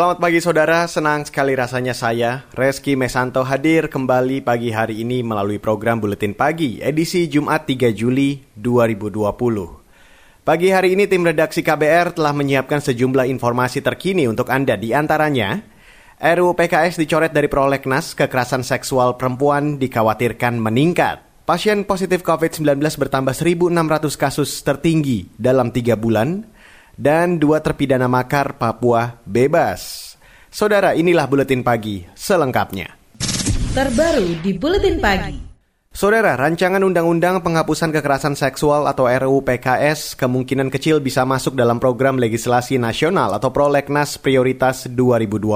Selamat pagi saudara, senang sekali rasanya saya, Reski Mesanto hadir kembali pagi hari ini melalui program Buletin Pagi, edisi Jumat 3 Juli 2020. Pagi hari ini tim redaksi KBR telah menyiapkan sejumlah informasi terkini untuk Anda di antaranya, RUU PKS dicoret dari prolegnas, kekerasan seksual perempuan dikhawatirkan meningkat. Pasien positif COVID-19 bertambah 1.600 kasus tertinggi dalam tiga bulan, dan dua terpidana makar Papua bebas. Saudara, inilah buletin pagi selengkapnya. Terbaru di buletin pagi. Saudara, rancangan undang-undang penghapusan kekerasan seksual atau RUU PKS kemungkinan kecil bisa masuk dalam program legislasi nasional atau Prolegnas Prioritas 2020.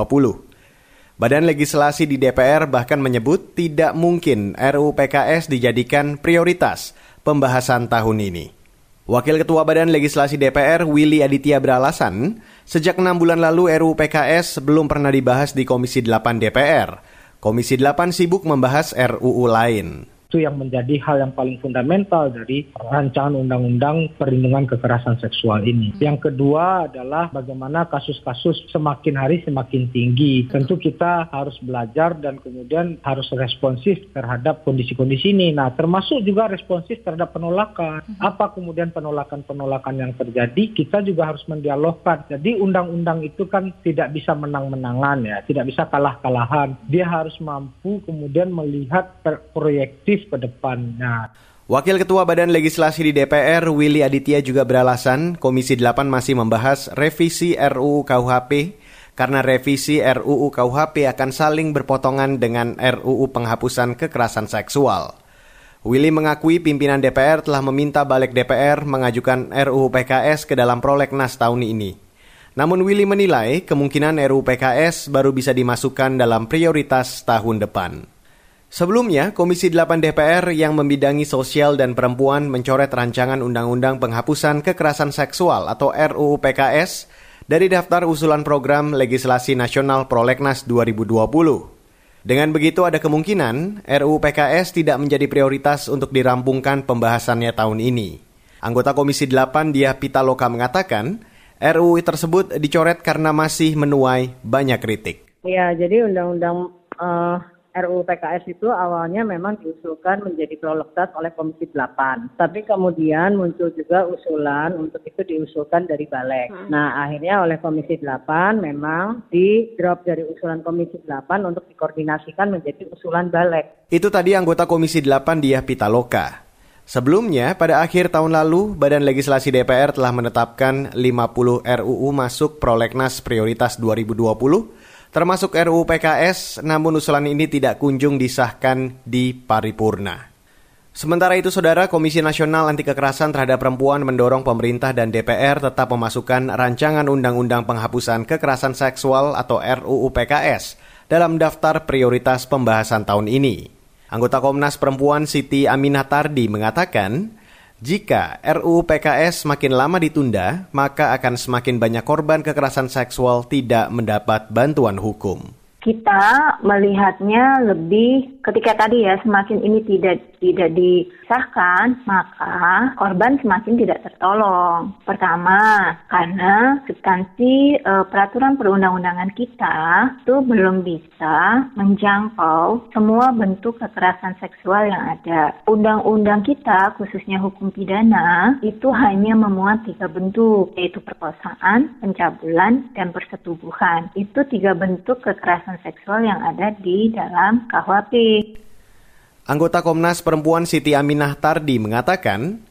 Badan legislasi di DPR bahkan menyebut tidak mungkin RUU PKS dijadikan prioritas pembahasan tahun ini. Wakil Ketua Badan Legislasi DPR, Willy Aditya beralasan, sejak enam bulan lalu RUU PKS belum pernah dibahas di Komisi 8 DPR. Komisi 8 sibuk membahas RUU lain itu yang menjadi hal yang paling fundamental dari rancangan undang-undang perlindungan kekerasan seksual ini. Yang kedua adalah bagaimana kasus-kasus semakin hari semakin tinggi. Tentu kita harus belajar dan kemudian harus responsif terhadap kondisi-kondisi ini. Nah, termasuk juga responsif terhadap penolakan. Apa kemudian penolakan-penolakan yang terjadi? Kita juga harus mendialogkan. Jadi undang-undang itu kan tidak bisa menang-menangan ya, tidak bisa kalah-kalahan. Dia harus mampu kemudian melihat proyektif ke depannya. Wakil Ketua Badan Legislasi di DPR, Willy Aditya juga beralasan Komisi 8 masih membahas revisi RUU KUHP karena revisi RUU KUHP akan saling berpotongan dengan RUU penghapusan kekerasan seksual. Willy mengakui pimpinan DPR telah meminta balik DPR mengajukan RUU PKS ke dalam prolegnas tahun ini. Namun Willy menilai kemungkinan RUU PKS baru bisa dimasukkan dalam prioritas tahun depan. Sebelumnya, Komisi 8 DPR yang membidangi sosial dan perempuan mencoret rancangan Undang-Undang Penghapusan Kekerasan Seksual atau RUU PKS dari daftar usulan program legislasi nasional Prolegnas 2020. Dengan begitu ada kemungkinan RUU PKS tidak menjadi prioritas untuk dirampungkan pembahasannya tahun ini. Anggota Komisi 8 Dia Pitaloka mengatakan, RUU tersebut dicoret karena masih menuai banyak kritik. Ya, jadi undang-undang uh, RUU PKS itu awalnya memang diusulkan menjadi prolegnas oleh Komisi 8. Tapi kemudian muncul juga usulan untuk itu diusulkan dari Balek. Hmm. Nah, akhirnya oleh Komisi 8 memang di drop dari usulan Komisi 8 untuk dikoordinasikan menjadi usulan Balek. Itu tadi anggota Komisi 8 Diah Pitaloka. Sebelumnya, pada akhir tahun lalu, Badan Legislasi DPR telah menetapkan 50 RUU masuk prolegnas prioritas 2020 termasuk RUU PKS, namun usulan ini tidak kunjung disahkan di paripurna. Sementara itu, Saudara Komisi Nasional Anti Kekerasan Terhadap Perempuan mendorong pemerintah dan DPR tetap memasukkan rancangan Undang-Undang Penghapusan Kekerasan Seksual atau RUU PKS dalam daftar prioritas pembahasan tahun ini. Anggota Komnas Perempuan Siti Aminah Tardi mengatakan, jika RUU PKS semakin lama ditunda, maka akan semakin banyak korban kekerasan seksual tidak mendapat bantuan hukum. Kita melihatnya lebih ketika tadi ya semakin ini tidak tidak disahkan maka korban semakin tidak tertolong. Pertama karena substansi e, peraturan perundang-undangan kita itu belum bisa menjangkau semua bentuk kekerasan seksual yang ada. Undang-undang kita khususnya hukum pidana itu hanya memuat tiga bentuk yaitu perkosaan, pencabulan, dan persetubuhan. Itu tiga bentuk kekerasan seksual yang ada di dalam KUHP. Anggota Komnas Perempuan Siti Aminah Tardi mengatakan,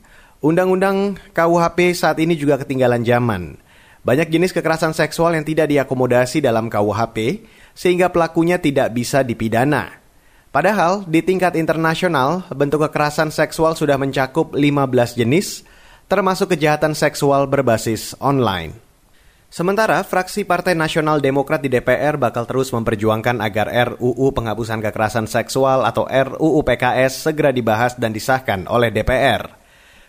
Undang-undang KUHP saat ini juga ketinggalan zaman. Banyak jenis kekerasan seksual yang tidak diakomodasi dalam KUHP, sehingga pelakunya tidak bisa dipidana. Padahal, di tingkat internasional, bentuk kekerasan seksual sudah mencakup 15 jenis, termasuk kejahatan seksual berbasis online. Sementara fraksi Partai Nasional Demokrat di DPR bakal terus memperjuangkan agar RUU penghapusan kekerasan seksual atau RUU PKS segera dibahas dan disahkan oleh DPR.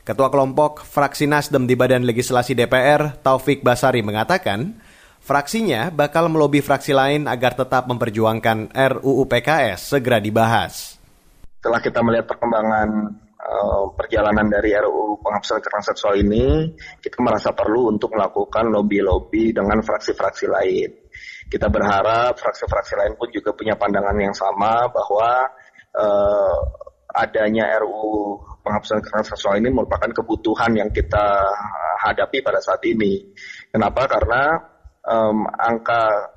Ketua kelompok fraksi Nasdem di Badan Legislasi DPR, Taufik Basari mengatakan, fraksinya bakal melobi fraksi lain agar tetap memperjuangkan RUU PKS segera dibahas. Setelah kita melihat perkembangan uh, perjalanan dari RUU penghapusan kekerasan seksual ini, kita merasa perlu untuk melakukan lobby-lobby dengan fraksi-fraksi lain. Kita berharap fraksi-fraksi lain pun juga punya pandangan yang sama bahwa uh, adanya RUU penghapusan kekerasan seksual ini merupakan kebutuhan yang kita hadapi pada saat ini. Kenapa? Karena um, angka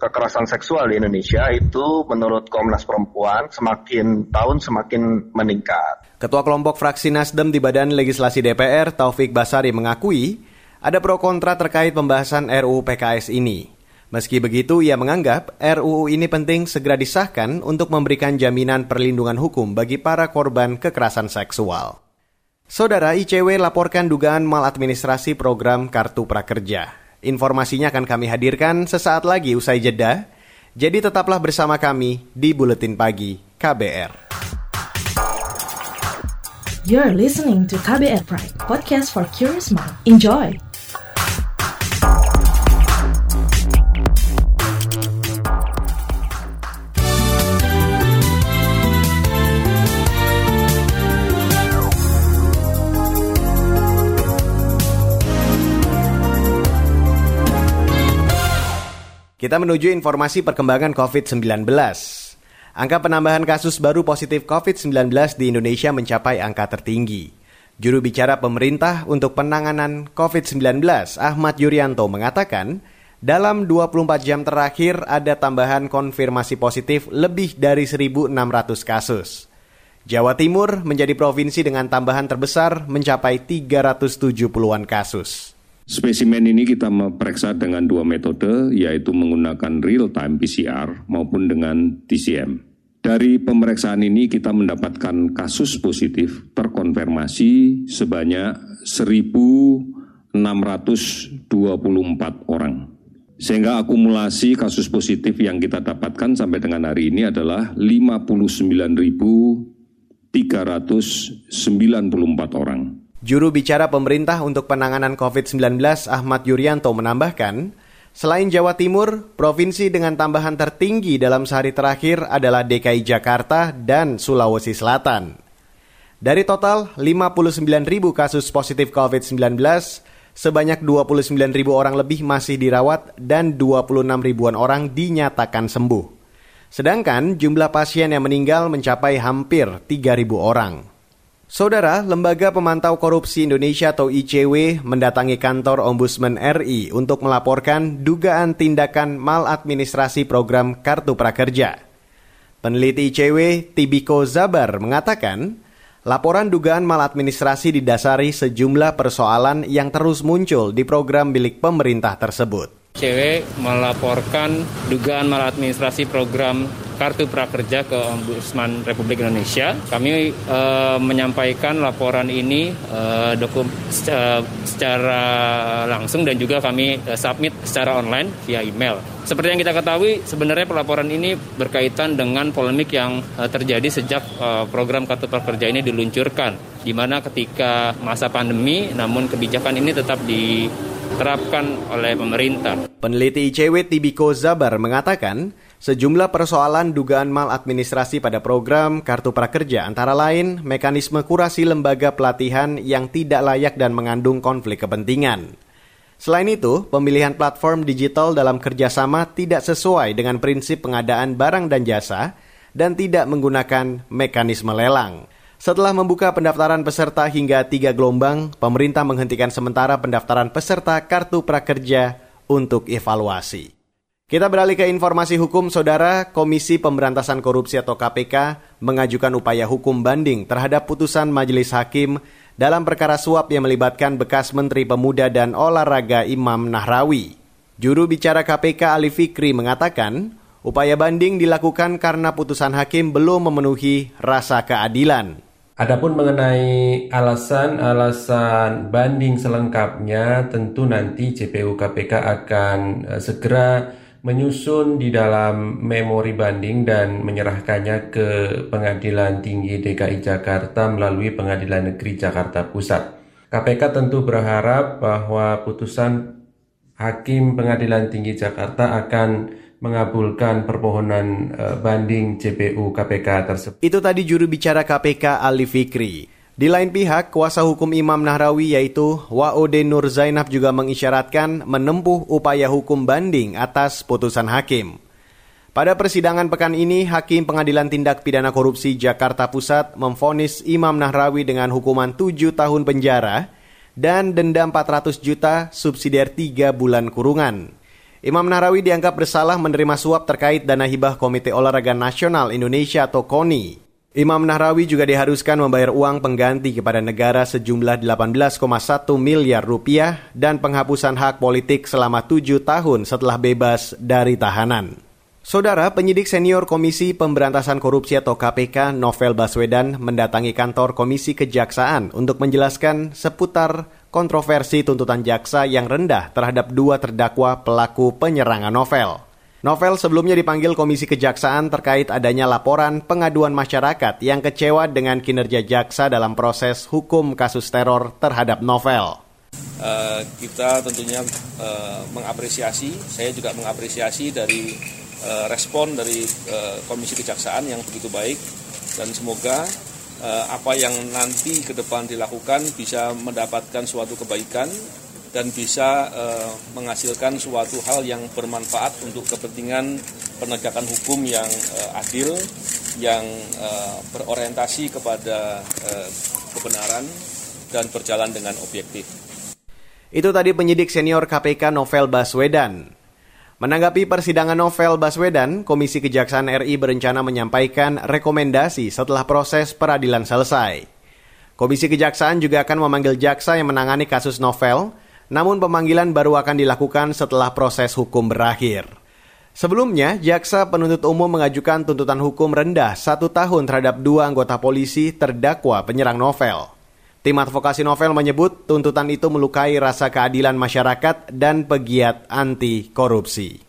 kekerasan seksual di Indonesia itu menurut Komnas Perempuan semakin tahun semakin meningkat. Ketua kelompok fraksi Nasdem di Badan Legislasi DPR, Taufik Basari mengakui ada pro kontra terkait pembahasan RUU PKS ini. Meski begitu, ia menganggap RUU ini penting segera disahkan untuk memberikan jaminan perlindungan hukum bagi para korban kekerasan seksual. Saudara ICW laporkan dugaan maladministrasi program Kartu Prakerja. Informasinya akan kami hadirkan sesaat lagi usai jeda. Jadi tetaplah bersama kami di Buletin Pagi KBR. You're listening to KBR Pride, podcast for curious mind. Enjoy! Kita menuju informasi perkembangan COVID-19. Angka penambahan kasus baru positif COVID-19 di Indonesia mencapai angka tertinggi. Juru bicara pemerintah untuk penanganan COVID-19, Ahmad Yuryanto, mengatakan, dalam 24 jam terakhir ada tambahan konfirmasi positif lebih dari 1.600 kasus. Jawa Timur menjadi provinsi dengan tambahan terbesar mencapai 370-an kasus. Spesimen ini kita memeriksa dengan dua metode, yaitu menggunakan real-time PCR maupun dengan TCM. Dari pemeriksaan ini kita mendapatkan kasus positif terkonfirmasi sebanyak 1.624 orang. Sehingga akumulasi kasus positif yang kita dapatkan sampai dengan hari ini adalah 59.394 orang. Juru bicara pemerintah untuk penanganan COVID-19 Ahmad Yuryanto menambahkan, selain Jawa Timur, provinsi dengan tambahan tertinggi dalam sehari terakhir adalah DKI Jakarta dan Sulawesi Selatan. Dari total 59 ribu kasus positif COVID-19, sebanyak 29 ribu orang lebih masih dirawat dan 26 ribuan orang dinyatakan sembuh. Sedangkan jumlah pasien yang meninggal mencapai hampir 3 ribu orang. Saudara, Lembaga Pemantau Korupsi Indonesia atau ICW mendatangi kantor Ombudsman RI untuk melaporkan dugaan tindakan maladministrasi program Kartu Prakerja. Peneliti ICW Tibiko Zabar mengatakan, laporan dugaan maladministrasi didasari sejumlah persoalan yang terus muncul di program milik pemerintah tersebut. ICW melaporkan dugaan maladministrasi program Kartu Prakerja ke Ombudsman Republik Indonesia. Kami e, menyampaikan laporan ini e, dokum secara langsung dan juga kami e, submit secara online via email. Seperti yang kita ketahui, sebenarnya pelaporan ini berkaitan dengan polemik yang terjadi sejak program Kartu Prakerja ini diluncurkan, di mana ketika masa pandemi, namun kebijakan ini tetap diterapkan oleh pemerintah. Peneliti ICW Tibiko Zabar mengatakan, Sejumlah persoalan dugaan maladministrasi pada program Kartu Prakerja antara lain mekanisme kurasi lembaga pelatihan yang tidak layak dan mengandung konflik kepentingan. Selain itu, pemilihan platform digital dalam kerjasama tidak sesuai dengan prinsip pengadaan barang dan jasa dan tidak menggunakan mekanisme lelang. Setelah membuka pendaftaran peserta hingga tiga gelombang, pemerintah menghentikan sementara pendaftaran peserta Kartu Prakerja untuk evaluasi. Kita beralih ke informasi hukum, Saudara. Komisi Pemberantasan Korupsi atau KPK mengajukan upaya hukum banding terhadap putusan Majelis Hakim dalam perkara suap yang melibatkan bekas Menteri Pemuda dan Olahraga Imam Nahrawi. Juru bicara KPK Ali Fikri mengatakan, upaya banding dilakukan karena putusan hakim belum memenuhi rasa keadilan. Adapun mengenai alasan-alasan banding selengkapnya, tentu nanti JPU KPK akan uh, segera menyusun di dalam memori banding dan menyerahkannya ke Pengadilan Tinggi DKI Jakarta melalui Pengadilan Negeri Jakarta Pusat. KPK tentu berharap bahwa putusan Hakim Pengadilan Tinggi Jakarta akan mengabulkan permohonan uh, banding JPU KPK tersebut. Itu tadi juru bicara KPK Ali Fikri. Di lain pihak, kuasa hukum Imam Nahrawi yaitu Waode Nur Zainab juga mengisyaratkan menempuh upaya hukum banding atas putusan hakim. Pada persidangan pekan ini, Hakim Pengadilan Tindak Pidana Korupsi Jakarta Pusat memfonis Imam Nahrawi dengan hukuman 7 tahun penjara dan denda 400 juta subsidiar 3 bulan kurungan. Imam Nahrawi dianggap bersalah menerima suap terkait dana hibah Komite Olahraga Nasional Indonesia atau KONI. Imam Nahrawi juga diharuskan membayar uang pengganti kepada negara sejumlah 18,1 miliar rupiah dan penghapusan hak politik selama tujuh tahun setelah bebas dari tahanan. Saudara penyidik senior Komisi Pemberantasan Korupsi atau KPK Novel Baswedan mendatangi kantor Komisi Kejaksaan untuk menjelaskan seputar kontroversi tuntutan jaksa yang rendah terhadap dua terdakwa pelaku penyerangan Novel. Novel sebelumnya dipanggil Komisi Kejaksaan terkait adanya laporan pengaduan masyarakat yang kecewa dengan kinerja jaksa dalam proses hukum kasus teror terhadap Novel. Uh, kita tentunya uh, mengapresiasi, saya juga mengapresiasi dari uh, respon dari uh, Komisi Kejaksaan yang begitu baik dan semoga apa yang nanti ke depan dilakukan bisa mendapatkan suatu kebaikan dan bisa uh, menghasilkan suatu hal yang bermanfaat untuk kepentingan penegakan hukum yang uh, adil, yang uh, berorientasi kepada kebenaran dan berjalan dengan objektif. Itu tadi penyidik senior KPK Novel Baswedan. Menanggapi persidangan novel Baswedan, Komisi Kejaksaan RI berencana menyampaikan rekomendasi setelah proses peradilan selesai. Komisi Kejaksaan juga akan memanggil jaksa yang menangani kasus novel, namun pemanggilan baru akan dilakukan setelah proses hukum berakhir. Sebelumnya, jaksa penuntut umum mengajukan tuntutan hukum rendah satu tahun terhadap dua anggota polisi terdakwa penyerang novel. Tim advokasi novel menyebut tuntutan itu melukai rasa keadilan masyarakat dan pegiat anti korupsi.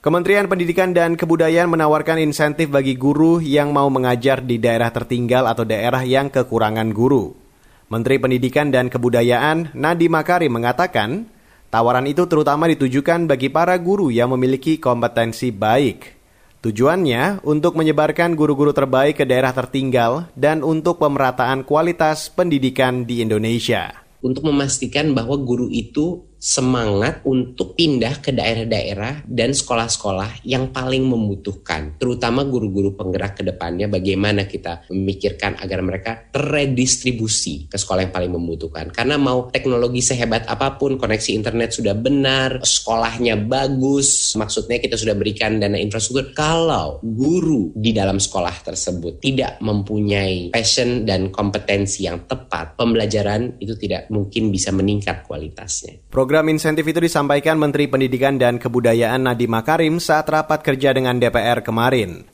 Kementerian Pendidikan dan Kebudayaan menawarkan insentif bagi guru yang mau mengajar di daerah tertinggal atau daerah yang kekurangan guru. Menteri Pendidikan dan Kebudayaan Nadiem Makarim mengatakan, tawaran itu terutama ditujukan bagi para guru yang memiliki kompetensi baik. Tujuannya untuk menyebarkan guru-guru terbaik ke daerah tertinggal dan untuk pemerataan kualitas pendidikan di Indonesia. Untuk memastikan bahwa guru itu semangat untuk pindah ke daerah-daerah dan sekolah-sekolah yang paling membutuhkan, terutama guru-guru penggerak ke depannya bagaimana kita memikirkan agar mereka terredistribusi ke sekolah yang paling membutuhkan. Karena mau teknologi sehebat apa pun, koneksi internet sudah benar, sekolahnya bagus, maksudnya kita sudah berikan dana infrastruktur. Kalau guru di dalam sekolah tersebut tidak mempunyai passion dan kompetensi yang tepat, pembelajaran itu tidak mungkin bisa meningkat kualitasnya. Program Program insentif itu disampaikan Menteri Pendidikan dan Kebudayaan Nadiem Makarim saat rapat kerja dengan DPR kemarin.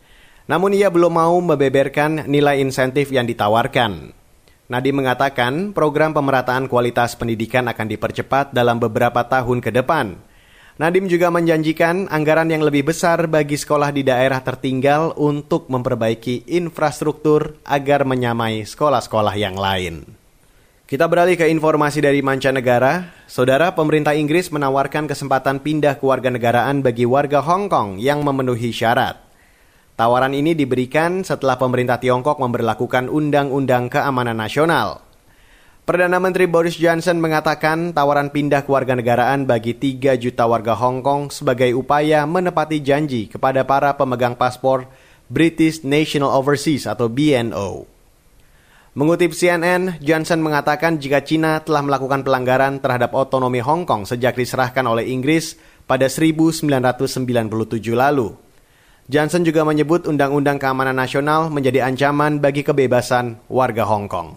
Namun ia belum mau membeberkan nilai insentif yang ditawarkan. Nadiem mengatakan program pemerataan kualitas pendidikan akan dipercepat dalam beberapa tahun ke depan. Nadiem juga menjanjikan anggaran yang lebih besar bagi sekolah di daerah tertinggal untuk memperbaiki infrastruktur agar menyamai sekolah-sekolah yang lain. Kita beralih ke informasi dari mancanegara. Saudara, pemerintah Inggris menawarkan kesempatan pindah kewarganegaraan bagi warga Hong Kong yang memenuhi syarat. Tawaran ini diberikan setelah pemerintah Tiongkok memperlakukan Undang-Undang Keamanan Nasional. Perdana Menteri Boris Johnson mengatakan tawaran pindah kewarganegaraan bagi 3 juta warga Hong Kong sebagai upaya menepati janji kepada para pemegang paspor British National Overseas atau BNO. Mengutip CNN, Johnson mengatakan jika China telah melakukan pelanggaran terhadap otonomi Hong Kong sejak diserahkan oleh Inggris pada 1997 lalu. Johnson juga menyebut Undang-Undang Keamanan Nasional menjadi ancaman bagi kebebasan warga Hong Kong.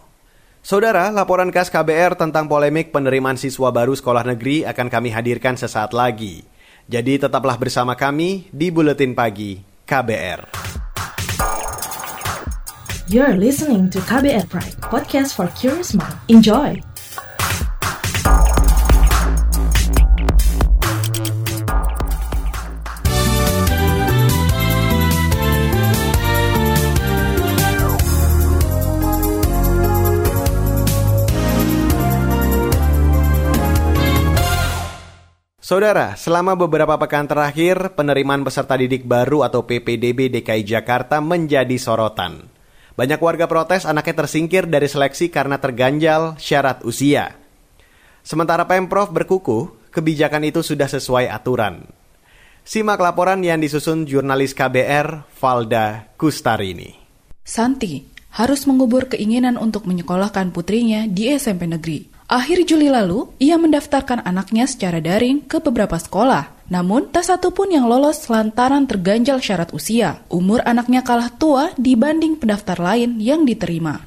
Saudara, laporan khas KBR tentang polemik penerimaan siswa baru sekolah negeri akan kami hadirkan sesaat lagi. Jadi tetaplah bersama kami di Buletin Pagi KBR. You're listening to KBR Pride, podcast for curious mind. Enjoy! Saudara, selama beberapa pekan terakhir, penerimaan peserta didik baru atau PPDB DKI Jakarta menjadi sorotan. Banyak warga protes anaknya tersingkir dari seleksi karena terganjal syarat usia. Sementara Pemprov berkukuh, kebijakan itu sudah sesuai aturan. Simak laporan yang disusun jurnalis KBR Valda Kustarini. Santi harus mengubur keinginan untuk menyekolahkan putrinya di SMP negeri. Akhir Juli lalu, ia mendaftarkan anaknya secara daring ke beberapa sekolah. Namun, tak satu pun yang lolos lantaran terganjal syarat usia. Umur anaknya kalah tua dibanding pendaftar lain yang diterima.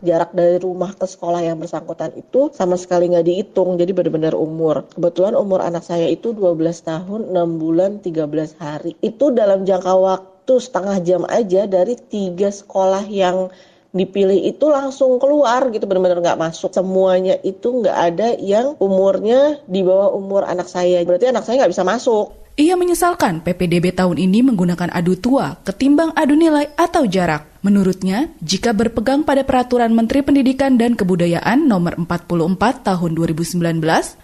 Jarak dari rumah ke sekolah yang bersangkutan itu sama sekali nggak dihitung jadi benar-benar umur. Kebetulan umur anak saya itu 12 tahun 6 bulan 13 hari. Itu dalam jangka waktu setengah jam aja dari tiga sekolah yang dipilih itu langsung keluar gitu benar-benar nggak masuk. Semuanya itu nggak ada yang umurnya di bawah umur anak saya. Berarti anak saya nggak bisa masuk. Ia menyesalkan PPDB tahun ini menggunakan adu tua ketimbang adu nilai atau jarak. Menurutnya, jika berpegang pada Peraturan Menteri Pendidikan dan Kebudayaan Nomor 44 Tahun 2019,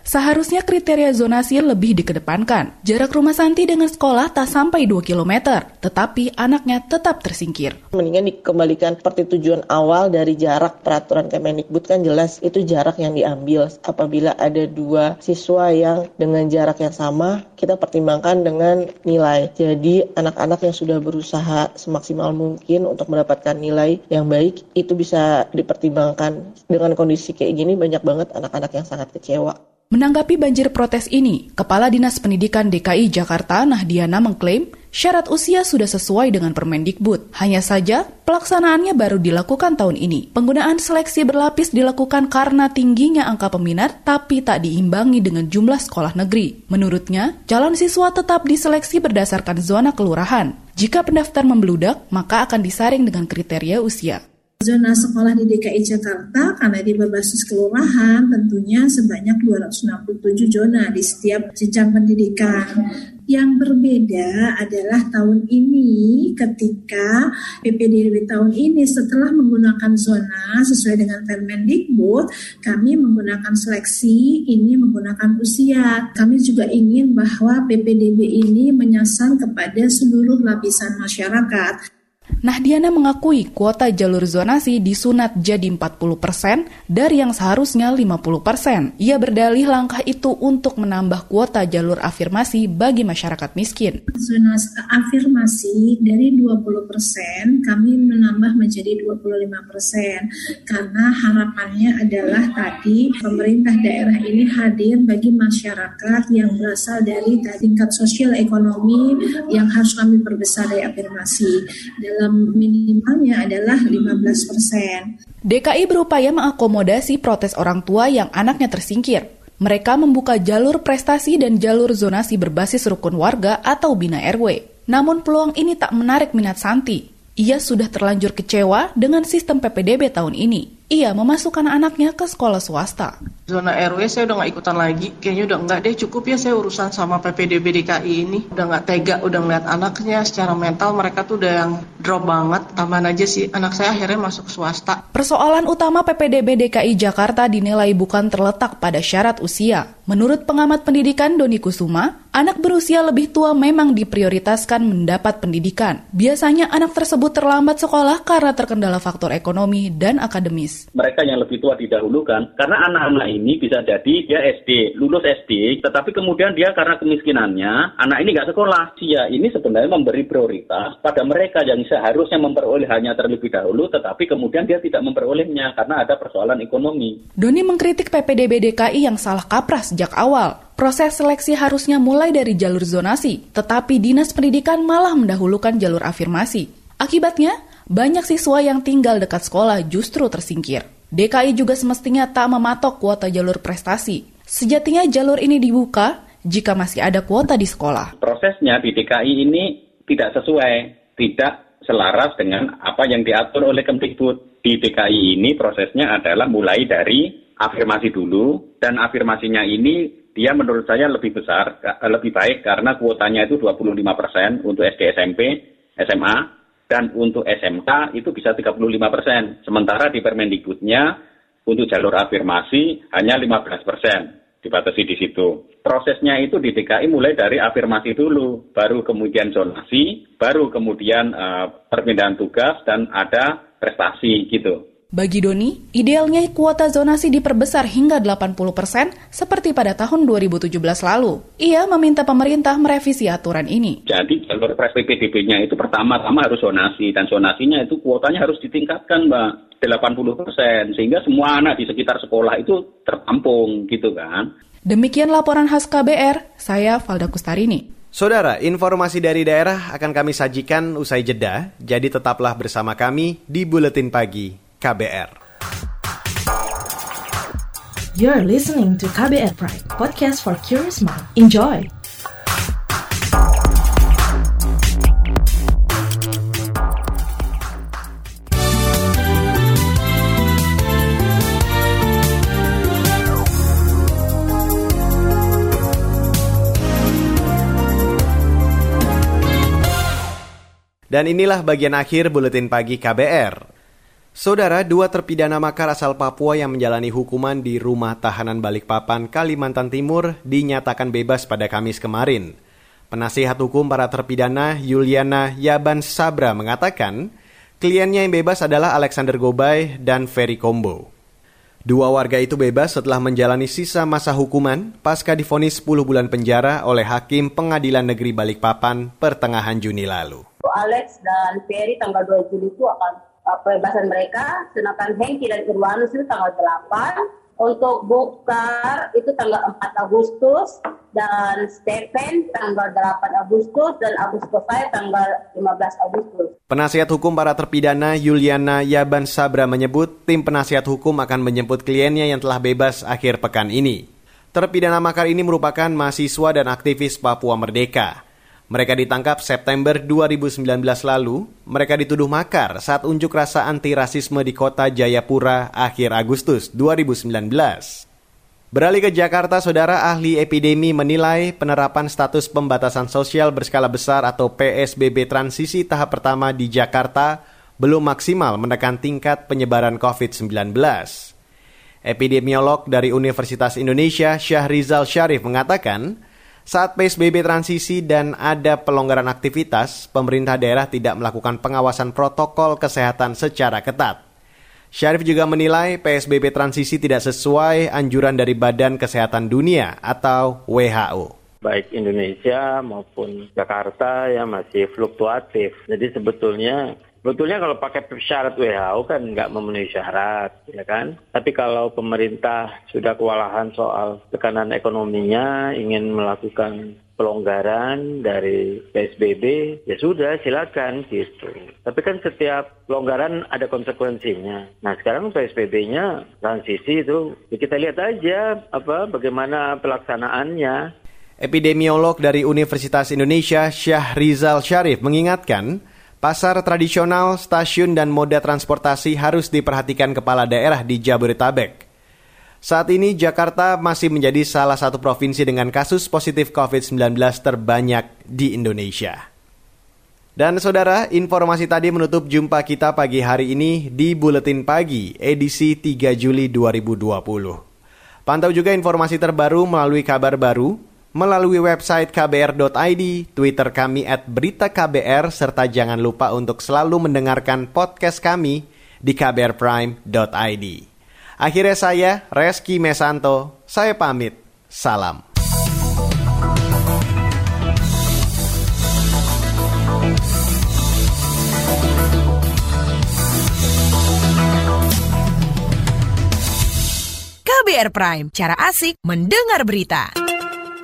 seharusnya kriteria zonasi lebih dikedepankan. Jarak rumah Santi dengan sekolah tak sampai 2 km, tetapi anaknya tetap tersingkir. Mendingan dikembalikan seperti tujuan awal dari jarak peraturan Kemendikbud kan jelas itu jarak yang diambil. Apabila ada dua siswa yang dengan jarak yang sama, kita pertimbangkan dengan nilai. Jadi anak-anak yang sudah berusaha semaksimal mungkin untuk mendapatkan mendapatkan nilai yang baik itu bisa dipertimbangkan dengan kondisi kayak gini banyak banget anak-anak yang sangat kecewa. Menanggapi banjir protes ini, Kepala Dinas Pendidikan DKI Jakarta Nahdiana mengklaim syarat usia sudah sesuai dengan Permendikbud. Hanya saja, pelaksanaannya baru dilakukan tahun ini. Penggunaan seleksi berlapis dilakukan karena tingginya angka peminat tapi tak diimbangi dengan jumlah sekolah negeri. Menurutnya, calon siswa tetap diseleksi berdasarkan zona kelurahan. Jika pendaftar membludak, maka akan disaring dengan kriteria usia. Zona sekolah di DKI Jakarta karena di berbasis kelurahan tentunya sebanyak 267 zona di setiap jenjang pendidikan. Yang berbeda adalah tahun ini ketika PPDB tahun ini setelah menggunakan zona sesuai dengan Permendikbud, kami menggunakan seleksi ini menggunakan usia. Kami juga ingin bahwa PPDB ini menyasar kepada seluruh lapisan masyarakat Nahdiana mengakui kuota jalur zonasi disunat jadi 40% persen dari yang seharusnya 50%. persen. Ia berdalih langkah itu untuk menambah kuota jalur afirmasi bagi masyarakat miskin. Zona afirmasi dari 20% persen kami menambah menjadi 25% persen karena harapannya adalah tadi pemerintah daerah ini hadir bagi masyarakat yang berasal dari tingkat sosial ekonomi yang harus kami perbesar dari afirmasi dalam minimalnya adalah 15 persen. DKI berupaya mengakomodasi protes orang tua yang anaknya tersingkir. Mereka membuka jalur prestasi dan jalur zonasi berbasis rukun warga atau bina RW. Namun peluang ini tak menarik minat Santi. Ia sudah terlanjur kecewa dengan sistem PPDB tahun ini ia memasukkan anaknya ke sekolah swasta. Zona RW saya udah nggak ikutan lagi, kayaknya udah nggak deh cukup ya saya urusan sama PPDB DKI ini. Udah nggak tega, udah ngeliat anaknya secara mental mereka tuh udah yang drop banget. Tambahan aja sih anak saya akhirnya masuk swasta. Persoalan utama PPDB DKI Jakarta dinilai bukan terletak pada syarat usia. Menurut pengamat pendidikan Doni Kusuma, anak berusia lebih tua memang diprioritaskan mendapat pendidikan. Biasanya anak tersebut terlambat sekolah karena terkendala faktor ekonomi dan akademis mereka yang lebih tua didahulukan karena anak-anak ini bisa jadi dia SD lulus SD tetapi kemudian dia karena kemiskinannya anak ini nggak sekolah dia ini sebenarnya memberi prioritas pada mereka yang seharusnya memperoleh hanya terlebih dahulu tetapi kemudian dia tidak memperolehnya karena ada persoalan ekonomi. Doni mengkritik PPDB DKI yang salah kaprah sejak awal. Proses seleksi harusnya mulai dari jalur zonasi, tetapi Dinas Pendidikan malah mendahulukan jalur afirmasi. Akibatnya, banyak siswa yang tinggal dekat sekolah justru tersingkir. DKI juga semestinya tak mematok kuota jalur prestasi. Sejatinya jalur ini dibuka jika masih ada kuota di sekolah. Prosesnya di DKI ini tidak sesuai, tidak selaras dengan apa yang diatur oleh Kemdikbud. Di DKI ini prosesnya adalah mulai dari afirmasi dulu, dan afirmasinya ini dia menurut saya lebih besar, lebih baik karena kuotanya itu 25% untuk SD SMP, SMA, dan untuk SMK itu bisa 35 persen. Sementara di Permendikbudnya untuk jalur afirmasi hanya 15 persen. dibatasi di situ. Prosesnya itu di DKI mulai dari afirmasi dulu, baru kemudian zonasi, baru kemudian uh, perpindahan tugas dan ada prestasi gitu. Bagi Doni, idealnya kuota zonasi diperbesar hingga 80% seperti pada tahun 2017 lalu. Ia meminta pemerintah merevisi aturan ini. Jadi jalur PPDB-nya itu pertama-tama harus zonasi dan zonasinya itu kuotanya harus ditingkatkan, Mbak. 80 persen sehingga semua anak di sekitar sekolah itu tertampung gitu kan. Demikian laporan khas KBR, saya Valda Kustarini. Saudara, informasi dari daerah akan kami sajikan usai jeda, jadi tetaplah bersama kami di Buletin Pagi KBR. You're listening to KBR Pride, podcast for curious mind. Enjoy! Dan inilah bagian akhir buletin pagi KBR. Saudara, dua terpidana makar asal Papua yang menjalani hukuman di rumah tahanan Balikpapan, Kalimantan Timur dinyatakan bebas pada Kamis kemarin. Penasihat hukum para terpidana Yuliana Yaban Sabra mengatakan, kliennya yang bebas adalah Alexander Gobay dan Ferry Kombo. Dua warga itu bebas setelah menjalani sisa masa hukuman pasca difonis 10 bulan penjara oleh Hakim Pengadilan Negeri Balikpapan pertengahan Juni lalu. Alex dan Ferry tanggal 2 Juli itu akan pembebasan mereka, sedangkan Hengki dan Irwanus itu tanggal 8, untuk Bukar itu tanggal 4 Agustus, dan Stephen tanggal 8 Agustus, dan Agustus saya tanggal 15 Agustus. Penasihat hukum para terpidana Yuliana Yaban Sabra menyebut tim penasihat hukum akan menjemput kliennya yang telah bebas akhir pekan ini. Terpidana makar ini merupakan mahasiswa dan aktivis Papua Merdeka. Mereka ditangkap September 2019 lalu. Mereka dituduh makar saat unjuk rasa anti rasisme di kota Jayapura akhir Agustus 2019. Beralih ke Jakarta, saudara ahli epidemi menilai penerapan status pembatasan sosial berskala besar atau PSBB transisi tahap pertama di Jakarta belum maksimal menekan tingkat penyebaran COVID-19. Epidemiolog dari Universitas Indonesia Syahrizal Syarif mengatakan, saat PSBB transisi dan ada pelonggaran aktivitas, pemerintah daerah tidak melakukan pengawasan protokol kesehatan secara ketat. Syarif juga menilai PSBB transisi tidak sesuai anjuran dari Badan Kesehatan Dunia atau WHO baik Indonesia maupun Jakarta ya masih fluktuatif. Jadi sebetulnya Sebetulnya kalau pakai syarat WHO kan nggak memenuhi syarat, ya kan? Tapi kalau pemerintah sudah kewalahan soal tekanan ekonominya, ingin melakukan pelonggaran dari PSBB, ya sudah silakan gitu. Tapi kan setiap pelonggaran ada konsekuensinya. Nah sekarang PSBB-nya transisi itu, ya kita lihat aja apa bagaimana pelaksanaannya. Epidemiolog dari Universitas Indonesia Syahrizal Syarif mengingatkan, Pasar tradisional, stasiun, dan moda transportasi harus diperhatikan kepala daerah di Jabodetabek. Saat ini Jakarta masih menjadi salah satu provinsi dengan kasus positif COVID-19 terbanyak di Indonesia. Dan saudara, informasi tadi menutup jumpa kita pagi hari ini di Buletin Pagi edisi 3 Juli 2020. Pantau juga informasi terbaru melalui kabar baru melalui website kbr.id, Twitter kami at berita KBR, serta jangan lupa untuk selalu mendengarkan podcast kami di kbrprime.id. Akhirnya saya, Reski Mesanto, saya pamit. Salam. KBR Prime, cara asik mendengar berita.